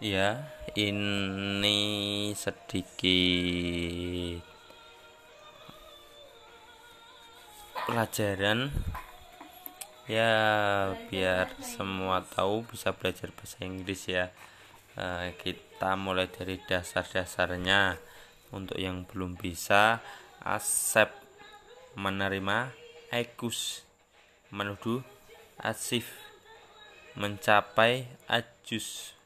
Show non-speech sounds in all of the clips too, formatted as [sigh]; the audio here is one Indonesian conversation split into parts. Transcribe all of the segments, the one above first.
Ya, ini sedikit pelajaran ya biar semua tahu bisa belajar bahasa Inggris ya. Eh, kita mulai dari dasar-dasarnya. Untuk yang belum bisa, accept menerima, ekus menuduh, asif mencapai, ajus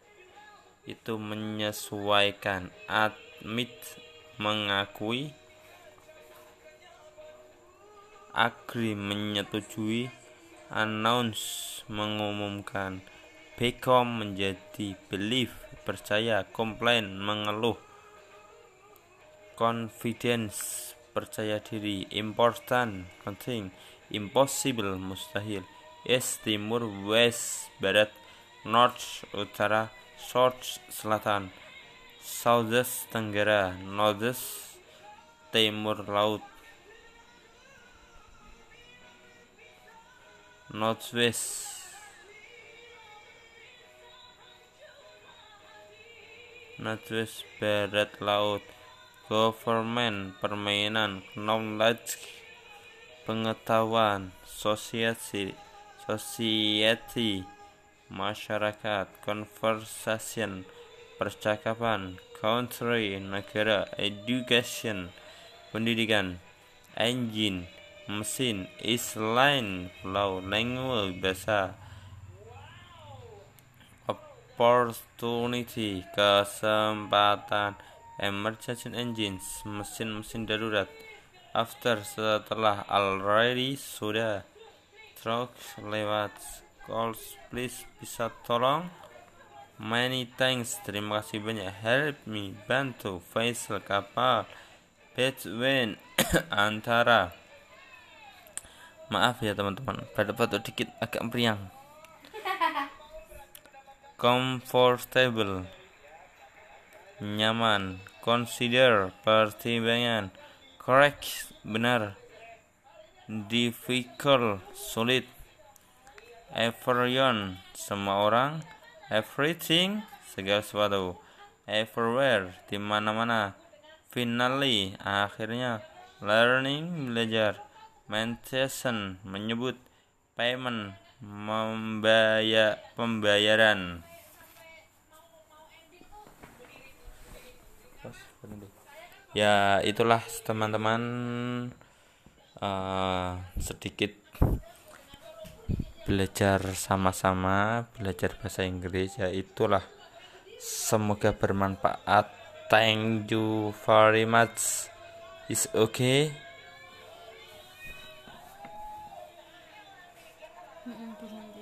itu menyesuaikan admit mengakui agree menyetujui announce mengumumkan become menjadi believe percaya complain mengeluh confidence percaya diri important penting impossible mustahil east timur west barat north utara South selatan, Southeast tenggara, Northeast timur laut, Northwest Northwest barat laut, government permainan, knowledge pengetahuan, society. Society masyarakat, conversation, percakapan, country, negara, education, pendidikan, engine, mesin, isline, pulau, language, bahasa, opportunity, kesempatan, emergency engines, mesin-mesin darurat, after, setelah, already, sudah, truck, lewat, calls please bisa tolong. Many thanks. Terima kasih banyak. Help me. Bantu. Faisal kapal. Between [coughs] antara. Maaf ya teman-teman. Pada dikit agak meriang. [laughs] Comfortable. Nyaman. Consider pertimbangan. Correct. Benar. Difficult. Sulit everyone semua orang. Everything segala sesuatu. Everywhere di mana-mana. Finally akhirnya learning belajar. Mention menyebut. Payment membayar pembayaran. Ya itulah teman-teman. Uh, sedikit belajar sama-sama belajar bahasa Inggris ya itulah. Semoga bermanfaat. Thank you very much. Is okay